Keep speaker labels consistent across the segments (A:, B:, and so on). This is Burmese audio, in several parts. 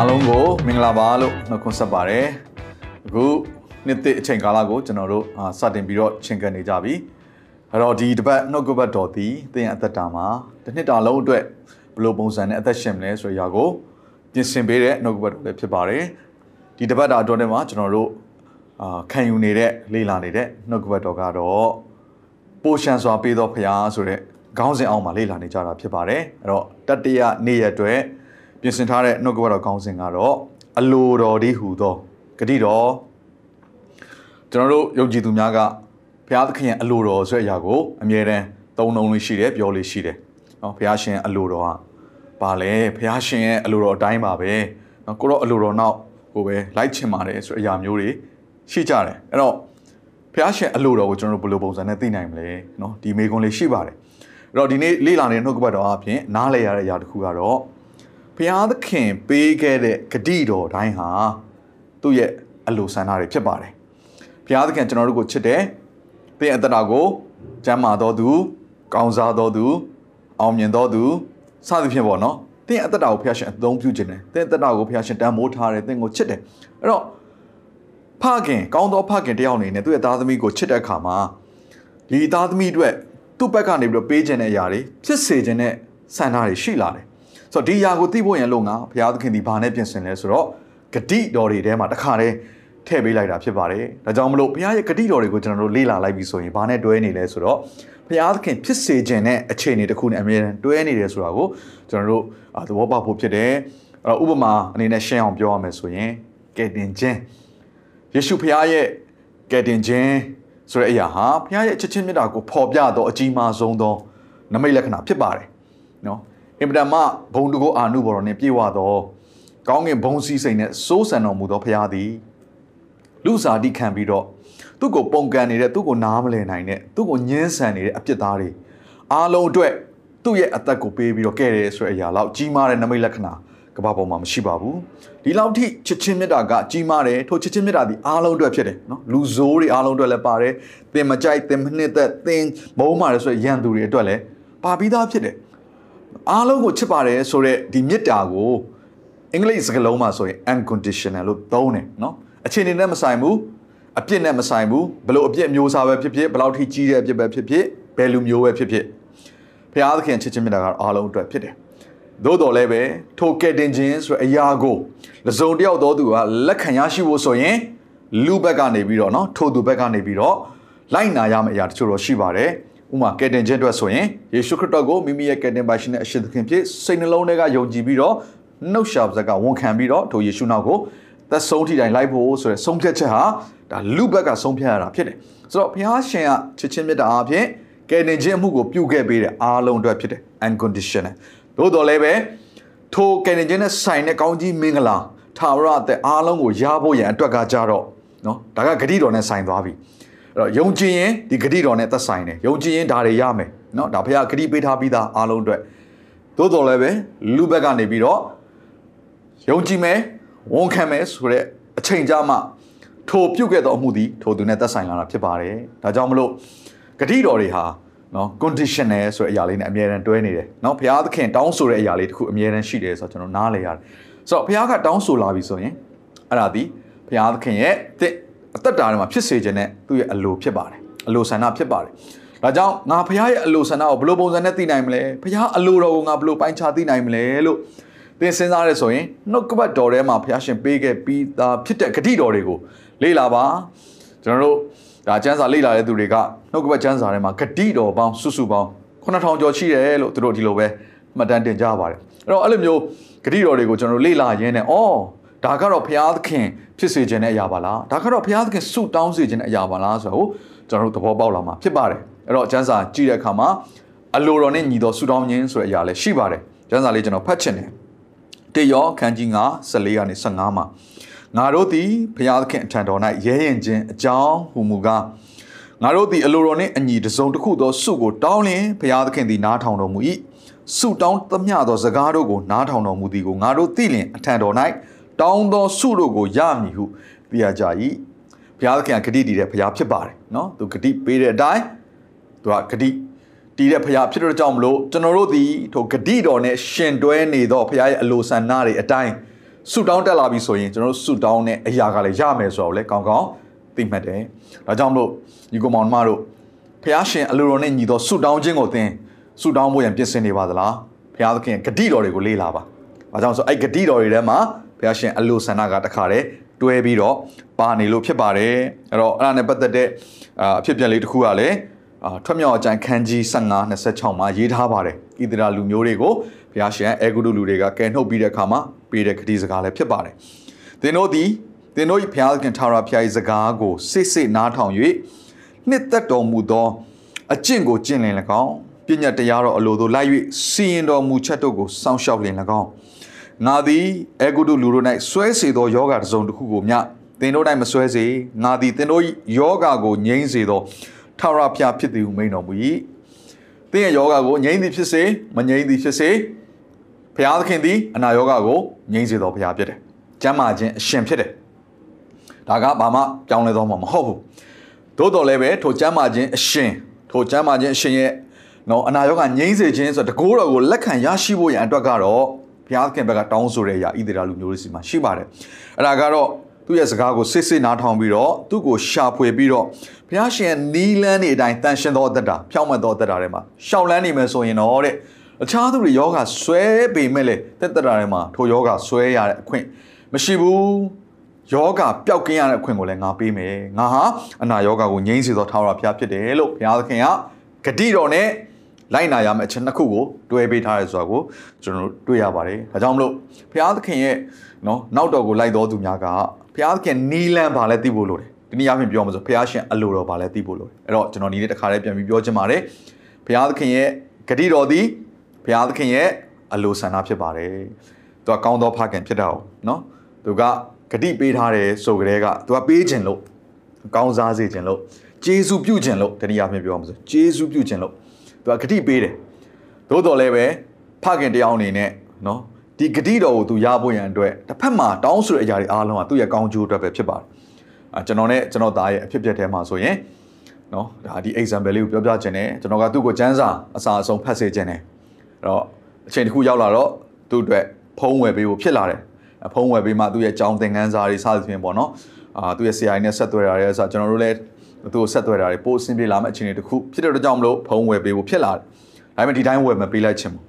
A: အားလုံးကိုမင်္ဂလာပါလို့နှုတ်ခွန်းဆက်ပါတယ်အခုနှစ်သစ်အချိန်ကာလကိုကျွန်တော်တို့အာစတင်ပြီးတော့ချင်ကန်နေကြပြီအဲ့တော့ဒီတစ်ပတ်နှုတ်ကပတ်တော်သည်သင်ရဲ့အသက်တာမှာတစ်နှစ်တာလုံးအတွက်ဘယ်လိုပုံစံနဲ့အသက်ရှင်မလဲဆိုရာကိုပြင်ဆင်ပေးတဲ့နှုတ်ကပတ်တော်လည်းဖြစ်ပါတယ်ဒီတစ်ပတ်တာအတွင်းထဲမှာကျွန်တော်တို့အာခံယူနေတဲ့လေ့လာနေတဲ့နှုတ်ကပတ်တော်ကတော့ပိုရှန်စွာပေးသောဖရားဆိုတဲ့ခေါင်းစဉ်အောက်မှာလေ့လာနေကြတာဖြစ်ပါတယ်အဲ့တော့တတ္တရနေ့ရက်အတွက် ပြင်ဆင်ထားတဲ့နှုတ်ကပတ်တော်ကောင်းစဉ်ကတော့အလိုတော်ဒီဟူသောဂတိတော်ကျွန်တော်တို့ယုံကြည်သူများကဘုရားသခင်ရဲ့အလိုတော်ဆိုတဲ့အရာကိုအမြဲတမ်းသုံးနှုံလေးရှိတယ်ပြောလေးရှိတယ်เนาะဘုရားရှင်အလိုတော်ကပါလဲဘုရားရှင်ရဲ့အလိုတော်အတိုင်းပါပဲเนาะကိုတော့အလိုတော်နောက်ကိုပဲလိုက်ချင်ပါတယ်ဆိုတဲ့အရာမျိုးတွေရှိကြတယ်အဲ့တော့ဘုရားရှင်အလိုတော်ကိုကျွန်တော်တို့ဘယ်လိုပုံစံနဲ့သိနိုင်မလဲเนาะဒီမေကွန်းလေးရှိပါတယ်အဲ့တော့ဒီနေ့လေ့လာနေတဲ့နှုတ်ကပတ်တော်အပြင်နားလည်ရတဲ့အရာတစ်ခုကတော့ ဘုရားသခင်ပေးခဲ့တဲ့ဂတိတော်တိုင်းဟာသူ့ရဲ့အလိုဆန္ဒတွေဖြစ်ပါတယ်။ဘုရားသခင်ကျွန်တော်တို့ကိုချစ်တယ်။သင်အသက်တာကိုကျမ်းမာတော်သူ၊ကောင်းစားတော်သူ၊အောင်မြင်တော်သူစသဖြင့်ပေါ့နော်။သင်အသက်တာကိုဘုရားရှင်အသုံးပြုခြင်းတယ်။သင်အသက်တာကိုဘုရားရှင်တန်ဖိုးထားတယ်။သင်ကိုချစ်တယ်။အဲ့တော့ဖခင်ကောင်းသောဖခင်တယောက်အနေနဲ့သူ့ရဲ့သားသမီးကိုချစ်တဲ့အခါမှာဒီသားသမီးအတွက်သူ့ဘက်ကနေပြီးတော့ပေးခြင်းတဲ့အရာတွေဖြစ်စေခြင်းတဲ့ဆန္ဒတွေရှိလာတယ်။ ဆိုတော့ဒီຢာကိုသိဖို့ရန်လို့ငါဘုရားသခင်ဒီဘာနဲ့ပြင်ဆင်လဲဆိုတော့ဂတိတော်တွေထဲမှာတစ်ခါတည်းထည့်ပေးလိုက်တာဖြစ်ပါတယ်။ဒါကြောင့်မလို့ဘုရားရဲ့ဂတိတော်တွေကိုကျွန်တော်တို့လေ့လာလိုက်ပြီဆိုရင်ဘာနဲ့တွဲနေလဲဆိုတော့ဘုရားသခင်ဖြစ်စေခြင်းနဲ့အခြေအနေတစ်ခုနဲ့အမြဲတမ်းတွဲနေတယ်ဆိုတာကိုကျွန်တော်တို့အာသဘောပေါက်ဖို့ဖြစ်တယ်။အဲ့တော့ဥပမာအနေနဲ့ရှင်းအောင်ပြောရမယ်ဆိုရင်ကယ်တင်ခြင်းယေရှုဘုရားရဲ့ကယ်တင်ခြင်းဆိုတဲ့အရာဟာဘုရားရဲ့ချစ်ချင်းမြတ်တာကိုဖော်ပြတော့အကြီးမားဆုံးသောနမိတ်လက္ခဏာဖြစ်ပါတယ်။နော် အင်ပဒမဘုံတကိုအာနုဘော်တော်နှင့်ပြေဝသောကောင်းကင်ဘုံစည်းစိမ်နဲ့စိုးစံတော်မူသောဘုရားသည်လူစားတိခံပြီးတော့သူ့ကိုပုံကန်နေတဲ့သူ့ကိုနားမလည်နိုင်တဲ့သူ့ကိုညှင်းဆန်နေတဲ့အပြစ်သားတွေအားလုံးအတွက်သူ့ရဲ့အသက်ကိုပေးပြီးတော့ကဲတယ်ဆိုတဲ့အရာလောက်ကြီးမားတဲ့နမိတ်လက္ခဏာကမ္ဘာပေါ်မှာမရှိပါဘူးဒီလောက်ထိချစ်ချင်းမြတ်တာကကြီးမားတယ်ထိုချစ်ချင်းမြတ်တာဒီအားလုံးအတွက်ဖြစ်တယ်နော်လူဆိုးတွေအားလုံးအတွက်လည်းပါတယ်သင်မကြိုက်သင်မနှစ်သက်သင်မုန်းမာတယ်ဆိုရရန်သူတွေအတွက်လည်းပါပြီးသားဖြစ်တယ် အားလုံးကိုချစ်ပါတယ်ဆိုတော့ဒီမေတ္တာကိုအင်္ဂလိပ်စကားလုံးမှာဆိုရင် unconditional လို့သုံးတယ်နော်အခြေအနေနဲ့မဆိုင်ဘူးအပြစ်နဲ့မဆိုင်ဘူးဘလို့အပြစ်မျိုးစားပဲဖြစ်ဖြစ်ဘလောက်ထိကြီးတဲ့အပြစ်ပဲဖြစ်ဖြစ်ဘယ်လူမျိုးပဲဖြစ်ဖြစ်ဘုရားသခင်ချစ်ချင်းမေတ္တာကအားလုံးအတွက်ဖြစ်တယ်သို့တော်လည်းပဲထိုကယ်တင်ခြင်းဆိုတဲ့အရာကိုလစုံတယောက်သောသူကလက်ခံရရှိဖို့ဆိုရင်လူဘက်ကနေပြီးတော့เนาะထိုသူဘက်ကနေပြီးတော့လိုက်နာရမယ့်အရာတချို့တော့ရှိပါတယ် ဥမာကယ်တင်ခြင်းအတွက်ဆိုရင်ယေရှုခရစ်တော်ကိုမိမိရဲ့ကယ်တင်ပါရှင်နဲ့အရှင်သခင်ဖြစ်စိတ်နှလုံးထဲကယုံကြည်ပြီးတော့နှုတ်ရှာပါဇက်ကဝန်ခံပြီးတော့ထိုယေရှုနောက်ကိုသက်ဆုံးထိတိုင်းလိုက်ဖို့ဆိုတဲ့ဆုံးဖြတ်ချက်ဟာဒါလူဘက်ကဆုံးဖြတ်ရတာဖြစ်တယ်ဆိုတော့ဘုရားရှင်ကချစ်ချင်းမြတ်တာအဖြစ်ကယ်တင်ခြင်းအမှုကိုပြုခဲ့ပေးတဲ့အားလုံးအတွက်ဖြစ်တယ် unconditional သို့တော်လည်းပဲထိုကယ်တင်ခြင်းနဲ့ဆိုင်တဲ့ကောင်းကြီးမင်္ဂလာထာဝရတဲ့အားလုံးကိုရဖို့ရန်အတွက်ကကြတော့နော်ဒါကဂတိတော်နဲ့ဆိုင်သွားပြီ တော့ယုံကြည်ရင်ဒီဂတိတော်နဲ့သက်ဆိုင်တယ်ယုံကြည်ရင်ဒါတွေရမယ်နော်ဒါဘုရားဂတိပေးထားပြီးသားအားလုံးအတွက်သို့တော်လည်းပဲလူဘက်ကနေပြီးတော့ယုံကြည်မယ်ဝန်ခံမယ်ဆိုတဲ့အချိန်ကြာမှထိုပြုတ်ခဲ့သောအမှုသည်ထိုသူနဲ့သက်ဆိုင်လာတာဖြစ်ပါတယ်ဒါကြောင့်မလို့ဂတိတော်တွေဟာနော် conditional ဆိုတဲ့အရာလေးနဲ့အမြဲတမ်းတွဲနေတယ်နော်ဘုရားသခင်တောင်းဆိုတဲ့အရာလေးတခုအမြဲတမ်းရှိတယ်ဆိုတော့ကျွန်တော်နားလည်ရတယ်ဆိုတော့ဘုရားကတောင်းဆိုလာပြီဆိုရင်အဲ့ဒါဒီဘုရားသခင်ရဲ့တင့် အသက်တာထဲမှာဖြစ်စေခြင်းနဲ့သူ့ရဲ့အလိုဖြစ်ပါတယ်အလိုဆန္ဒဖြစ်ပါတယ်ဒါကြောင့်ငါဘုရားရဲ့အလိုဆန္ဒကိုဘယ်လိုပုံစံနဲ့သိနိုင်မလဲဘုရားအလိုတော်ကိုငါဘယ်လိုပိုင်းခြားသိနိုင်မလဲလို့သင်စဉ်းစားရဲဆိုရင်နှုတ်ကပတ်တော်ထဲမှာဘုရားရှင်ပေးခဲ့ပြီးသားဖြစ်တဲ့ဂတိတော်တွေကိုလေ့လာပါကျွန်တော်တို့ဒါကျမ်းစာလေ့လာတဲ့သူတွေကနှုတ်ကပတ်ကျမ်းစာထဲမှာဂတိတော်ပေါင်းစုစုပေါင်း9000ကျော်ရှိတယ်လို့သူတို့ဒီလိုပဲမှတ်တမ်းတင်ကြပါတယ်အဲ့တော့အဲ့လိုမျိုးဂတိတော်တွေကိုကျွန်တော်တို့လေ့လာရင်းနဲ့အော် ဒါကတော့ဘုရားသခင်ဖြစ်စေခြင်းတဲ့အရာပါလားဒါကတော့ဘုရားသခင်ဆုတောင်းစေခြင်းတဲ့အရာပါလားဆိုတော့ကျွန်တော်တို့သဘောပေါက်လာမှာဖြစ်ပါတယ်အဲ့တော့ကျမ်းစာကြည့်တဲ့အခါမှာအလိုတော်နဲ့ညီတော်ဆုတောင်းခြင်းဆိုတဲ့အရာလည်းရှိပါတယ်ကျမ်းစာလေးကျွန်တော်ဖတ်ချင်တယ်တေရောခန်းကြီး9 14ကနေ15မှာငါတို့သည်ဘုရားသခင်အထံတော်၌ရဲရင်ခြင်းအကြောင်းဟူမူကားငါတို့သည်အလိုတော်နှင့်အညီတစုံတစ်ခုသောစုကိုတောင်းလျင်ဘုရားသခင်သည်နားထောင်တော်မူ၏စုတောင်းသမျှသောစကားတို့ကိုနားထောင်တော်မူသည်ကိုငါတို့သိလျင်အထံတော်၌ တောင်းသောစုတို့ကိုရမည်ဟုသိရကြ၏ဘုရားသခင်ကဂတိတည်တဲ့ဘုရားဖြစ်ပါတယ်နော်သူဂတိပေးတဲ့အတိုင်းသူကဂတိတည်တဲ့ဘုရားဖြစ်တဲ့ကြောင့်မလို့ကျွန်တော်တို့ဒီထိုဂတိတော်နဲ့ရှင်တွဲနေသောဘုရားရဲ့အလိုဆန္ဒတွေအတိုင်းဆုတောင်းတက်လာပြီဆိုရင်ကျွန်တော်တို့ဆုတောင်းတဲ့အရာကလည်းရမယ်ဆိုတော့လေကောင်းကောင်းသိမှတ်တယ်ဒါကြောင့်မလို့ညီကောင်မောင်မတို့ဘုရားရှင်အလိုတော်နဲ့ညီသောဆုတောင်းခြင်းကိုသင်ဆုတောင်းဖို့ရန်ပြင်ဆင်နေပါသလားဘုရားသခင်ဂတိတော်တွေကိုလေ့လာပါဘာကြောင့်ဆိုအဲ့ဂတိတော်တွေထဲမှာ ဘုရားရှင်အလိုဆန္ဒကတခါတည်းတွဲပြီးတော့ပါနေလို့ဖြစ်ပါတယ်အဲ့တော့အဲ့ဒါနဲ့ပတ်သက်တဲ့အဖြစ်အပျက်လေးတစ်ခုကလည်းအာထွက်မြောက်အကြံခန်းကြီး15 26မှာရေးထားပါတယ်ဣသရာလူမျိုးတွေကိုဘုရားရှင်အဲဂုတုလူတွေကကယ်နှုတ်ပြီးတဲ့အခါမှာပေးတဲ့ဂတိစကားလည်းဖြစ်ပါတယ်သင်တို့သည်သင်တို့၏ဘုရားခင်ထာဝရဘုရား၏စကားကိုစစ်စစ်နားထောင်၍နှစ်သက်တော်မူသောအကျင့်ကိုကျင့်လင်၎င်းပညာတရားတော်အလိုသို့လိုက်၍စီရင်တော်မူချက်တို့ကိုစောင့်ရှောက်လင်၎င်း ငါသည်အေဂုတုလူတို့၌ဆွဲစေသောယောဂတစ်စုံတစ်ခုကိုမျှသင်တို့၌မဆွဲစေငါသည်သင်တို့၏ယောဂကိုငြိမ်းစေသောထာဝရဘုရားဖြစ်သည်ဟုမိန်တော်မူ၏သင်ရဲ့ယောဂကိုငြိမ်းသည်ဖြစ်စေမငြိမ်းသည်ဖြစ်စေဘုရားသခင်သည်အနာယောဂကိုငြိမ်းစေတော်ဘုရားဖြစ်တယ်ကျမ်းမာခြင်းအရှင်ဖြစ်တယ်ဒါကဘာမှပြောင်းလဲတော့မှာမဟုတ်ဘူးသို့တော်လည်းပဲထိုကျမ်းမာခြင်းအရှင်ထိုကျမ်းမာခြင်းအရှင်ရဲ့နော်အနာယောဂငြိမ်းစေခြင်းဆိုတကိုးတော်ကိုလက်ခံရရှိဖို့ရန်အတွက်ကတော့ ဘုရားသခင်ဘက်ကတောင်းဆိုတဲ့အရာဣသရေလလူမျိုးတွေစီမှာရှိပါတယ်အဲ့ဒါကတော့သူ့ရဲ့စကားကိုစစ်စစ်နားထောင်ပြီးတော့သူ့ကိုရှာဖွေပြီးတော့ဘုရားရှင်နီးလန်းနေအတိုင်းတန်ရှင်သောအသက်တာဖြောင့်မတ်သောအသက်တာထဲမှာရှောက်လန်းနေမယ်ဆိုရင်တော့တဲ့အခြားသူတွေယောဂဆွဲပေမဲ့လေတက်တက်တာထဲမှာထိုယောဂဆွဲရတဲ့အခွင့်မရှိဘူးယောဂပျောက်ကင်းရတဲ့အခွင့်ကိုလည်းငါပေးမယ်ငါဟာအနာယောဂကိုငြိမ်းစေသောထာဝရဘုရားဖြစ်တယ်လို့ဘုရားသခင်ကဂတိတော်နဲ့ လိုက်နာရမယ့်အချက်နှစ်ခုကိုတွဲပေးထားရဲဆိုတာကိုကျွန်တော်တို့တွေ့ရပါတယ်ဒါကြောင့်မလို့ဘုရားသခင်ရဲ့နော်နောက်တော်ကိုလိုက်တော်သူများကဘုရားသခင်နီးလန်းပါလဲသိဖို့လိုတယ်ဒီနေ့အပြင်ပြောမှာဆိုဘုရားရှင်အလိုတော်ပါလဲသိဖို့လိုတယ်အဲ့တော့ကျွန်တော်ဒီနေ့တစ်ခါလေးပြန်ပြီးပြောချင်ပါတယ်ဘုရားသခင်ရဲ့ဂတိတော်သည်ဘုရားသခင်ရဲ့အလိုဆန္ဒဖြစ်ပါတယ်သူကကောင်းသောဖခင်ဖြစ်တာ哦နော်သူကဂတိပေးထားတယ်ဆိုကြတဲ့ကသူကပေးခြင်းလို့ကောင်းစားစေခြင်းလို့ဂျေစုပြုခြင်းလို့တနည်းအားဖြင့်ပြောမှာဆိုဂျေစုပြုခြင်းလို့ သူကဂတိပေးတယ်သို့တော်လည်းပဲဖခင်တယောက်အနေနဲ့နော်ဒီဂတိတော်ကိုသူရဖို့ရန်အတွက်တစ်ဖက်မှာတောင်းဆိုတဲ့အရာတွေအားလုံးကသူ့ရဲ့ကောင်းကျိုးအတွက်ပဲဖြစ်ပါတယ်အာကျွန်တော်နဲ့ကျွန်တော်သားရဲ့အဖြစ်ပြက်ထဲမှာဆိုရင်နော်ဒါဒီ example လေးကိုပြောပြခြင်းနဲ့ကျွန်တော်ကသူ့ကိုစမ်းစာအစာအဆုံးဖတ်စေခြင်းနဲ့အဲ့တော့အချိန်တစ်ခုရောက်လာတော့သူ့အတွက်ဖုံးဝယ်ပေးဖို့ဖြစ်လာတယ်ဖုံးဝယ်ပေးမှသူ့ရဲ့ကြောင်းသင်ခန်းစာတွေစသဖြင့်ပေါ့နော်အာသူ့ရဲ့ဆရာကြီးနဲ့ဆက်သွယ်ရတယ်ဆိုတော့ကျွန်တော်တို့လည်း သူ့ကိုဆက်သွယ်တာတွေပို့အဆင်ပြေလာမယ့်အခြေအနေတစ်ခုဖြစ်တဲ့အတွက်ကြောင့်မလို့ဖုံးဝယ်ပေးဖို့ဖြစ်လာတယ်ဒါပေမဲ့ဒီတိုင်းဝယ်မပေးလိုက်ချင်ဘူး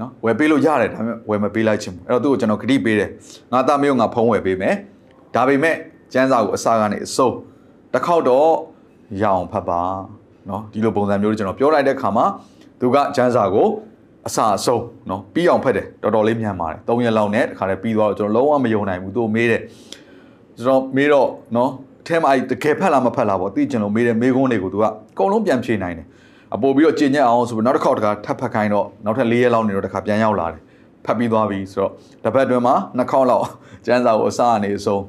A: နော်ဝယ်ပေးလို့ရတယ်ဒါပေမဲ့ဝယ်မပေးလိုက်ချင်ဘူးအဲ့တော့သူ့ကိုကျွန်တော်ဂတိပေးတယ်ငါသားမျိုးငါဖုံးဝယ်ပေးမယ်ဒါပေမဲ့ကျန်းစာကိုအစားကနေအစိုးတစ်ခေါက်တော့ရအောင်ဖတ်ပါနော်ဒီလိုပုံစံမျိုးတွေကျွန်တော်ပြောလိုက်တဲ့ခါမှာသူကကျန်းစာကိုအစာအဆုံးเนาะပြီးအောင်ဖက်တယ်တော်တော်လေးမြန်ပါတယ်၃ရက်လောက်နဲ့တခါတည်းပြီးသွားတော့ကျွန်တော်လုံးဝမယုံနိုင်ဘူးသူ့မေးတယ်ကျွန်တော်မေးတော့เนาะအ ထဲမှာအဲ့တကယ်ဖက်လားမဖက်လားပေါ့သိကျင်လို့မေးတယ်မေးခွန်းတွေကိုသူကအကုန်လုံးပြန်ဖြေနိုင်တယ်အပို့ပြီးတော့ကျင်ညက်အောင်ဆိုပြီးနောက်တစ်ခေါက်တခါထပ်ဖက်ခိုင်းတော့နောက်ထပ်၄ရက်လောက်နေတော့တခါပြန်ရောက်လာတယ်ဖတ်ပြီးသွားပြီဆိုတော့တစ်ပတ်တွင်မှာနှစ်ခေါက်လောက်ကျန်းစာကိုအစားအနေအဆုံး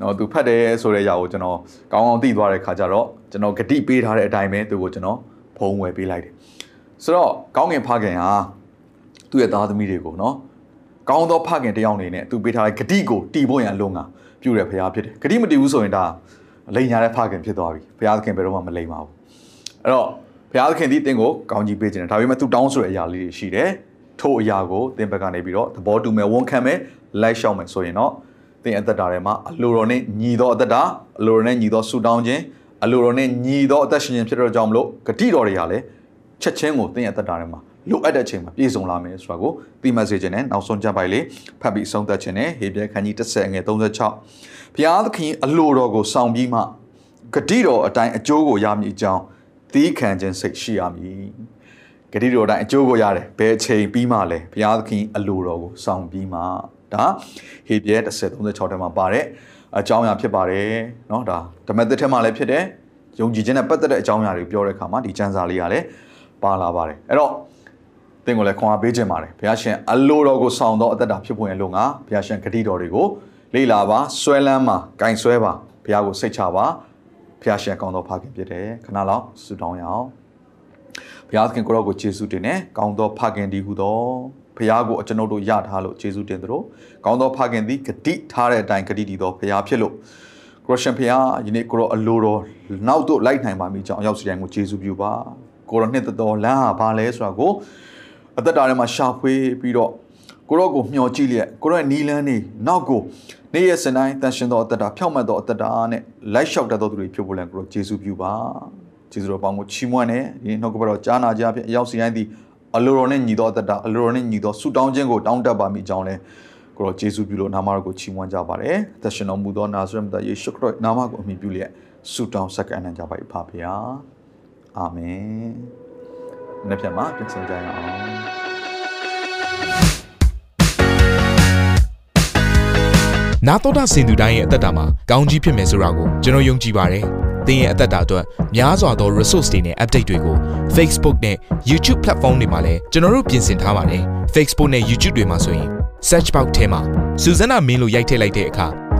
A: နော်သူဖတ်တယ်ဆိုတဲ့ຢာကိုကျွန်တော်ကောင်းကောင်းသိသွားတဲ့ခါကျတော့ကျွန်တော်ဂတိပေးထားတဲ့အတိုင်းပဲသူကိုကျွန်တော်ဖုံးဝယ်ပေးလိုက်တယ်ဆိုတော့ကောင်းငင်ဖခင်ဟာသူ့ရဲ့သားသမီးတွေကိုနော်ကောင်းသောဖခင်တယောက်အနေနဲ့သူပေးထားတဲ့ဂတိကိုတီးဖို့ရန်လုံငါ ပြုတဲ့ဖခင်ဖြစ်တယ်ဂတိမတီးဘူးဆိုရင်ဒါလိန်ညာတဲ့ဖခင်ဖြစ်သွားပြီဖခင်ဘယ်တော့မှမလိန်ပါဘူးအဲ့တော့ဖခင်သည်တင်းကိုကောင်းကြီးပေးခြင်းတယ်ဒါပေမဲ့သူတောင်းဆိုတဲ့အရာလေးတွေရှိတယ်ထို့အရာကိုတင်းဘက်ကနေပြီးတော့သဘောတူမယ်ဝန်ခံမယ်လိုက်ရှောက်မယ်ဆိုရင်တော့တင်းအသက်တာထဲမှာအလိုတော်နဲ့ညီသောအသက်တာအလိုတော်နဲ့ညီသောဆူတောင်းခြင်းအလိုတော်နဲ့ညီသောအသက်ရှင်ခြင်းဖြစ်တော့ကြောင့်မလို့ဂတိတော်တွေကလည်းချက်ချင်းကိုတင်းရဲ့အသက်တာထဲမှာ လိုအပ်တဲ့အချိန်မှာပြည့်စုံလာမယ်ဆိုတာကိုသိမှတ်စေခြင်းနဲ့နောက်ဆုံးကြပိုက်လေးဖတ်ပြီးဆုံးသက်ခြင်းနဲ့ဟေပြဲခန်းကြီး30ငွေ36ဘုရားသခင်အလိုတော်ကိုဆောင်ပြီးမှဂတိတော်အတိုင်းအကျိုးကိုရမည်အကြောင်းသီးခံခြင်းစိတ်ရှိရမည်ဂတိတော်အတိုင်းအကျိုးကိုရတယ်ဘယ်အချိန်ပြီးမှလဲဘုရားသခင်အလိုတော်ကိုဆောင်ပြီးမှဒါဟေပြဲ30 36ထဲမှာပါတဲ့အကြောင်းအရာဖြစ်ပါတယ်เนาะဒါဓမ္မသစ်ထဲမှာလည်းဖြစ်တယ်ယုံကြည်ခြင်းနဲ့ပတ်သက်တဲ့အကြောင်းအရာတွေပြောတဲ့အခါမှာဒီကျမ်းစာလေးကလည်းပါလာပါတယ်အဲ့တော့ သင်ကိုလည်းခွန်အားပေးခြင်းပါတယ်ဘုရားရှင်အလိုတော်ကိုဆောင်သောအသက်တာဖြစ်ပေါ်ရလို့ငါဘုရားရှင်ဂတိတော်တွေကိုလေ့လာပါဆွဲလန်းပါဂင်ဆွဲပါဘုရားကိုစိတ်ချပါဘုရားရှင်ကောင်းသောဖခင်ဖြစ်တယ်ခဏလောက်ဆုတောင်းရအောင်ဘုရားသခင်ကိုရောကိုယေရှုတင်တယ်ကောင်းသောဖခင်ဒီဟုသောဘုရားကိုကျွန်ုပ်တို့ယထားလို့ယေရှုတင်သလိုကောင်းသောဖခင်သည်ဂတိထားတဲ့အတိုင်းဂတိတည်သောဘုရားဖြစ်လို့ကိုရရှင်ဖခင်ယနေ့ကိုရောအလိုတော်နောက်တို့လိုက်နိုင်ပါမိကြောင်းရောက်စီတိုင်းကိုယေရှုပြုပါကိုရောနှစ်သက်တော်လမ်းဟာဘာလဲဆိုတာကို အသက်တာထဲမှာရှာဖွေပြီးတော့ကိုရောကိုမျှော်ကြည့်လျက်ကိုရောရဲ့နီလန်းနေနောက်ကိုနေ့ရက်စတိုင်းတန်ရှင်သောအသက်တာဖြောင့်မတ်သောအသက်တာနဲ့လိုက်လျှောက်တတ်သောသူတွေဖြစ်ဖို့လည်းကိုရောယေရှုပြုပါယေရှုတော်ပေါင်းကိုချီးမွမ်းတယ်ဒီနှုတ်ကပတော်ကြားနာကြဖြင့်အရောက်စီတိုင်းသည်အလိုတော်နဲ့ညီသောအသက်တာအလိုတော်နဲ့ညီသောဆုတောင်းခြင်းကိုတောင်းတတ်ပါမိကြောင်းလည်းကိုရောယေရှုပြုလို့နာမတော်ကိုချီးမွမ်းကြပါတယ်။သက်ရှင်တော်မူသောနာဇရက်မြတ်ယေရှုခရစ်နာမကိုအမိပြုလျက်ဆုတောင်းဆက်ကန်ကြပါ၏ဖပါဗျာ။အာမင်။ နေ့ပြန်မှာပြန်ဆောင်ကြရအောင်
B: နာတော်တာစင်သူတိုင်းရဲ့အသက်တာမှာကောင်းကြီးဖြစ်မယ်ဆိုတာကိုကျွန်တော်ယုံကြည်ပါတယ်။သင်ရဲ့အသက်တာအတွက်များစွာသော resource တွေနဲ့ update တွေကို Facebook နဲ့ YouTube platform တွေမှာလည်းကျွန်တော်တို့ပြင်ဆင်ထားပါတယ်။ Facebook နဲ့ YouTube တွေမှာဆိုရင် search box ထဲမှာစုစွမ်းနာမင်းလို့ရိုက်ထည့်လိုက်တဲ့အခါ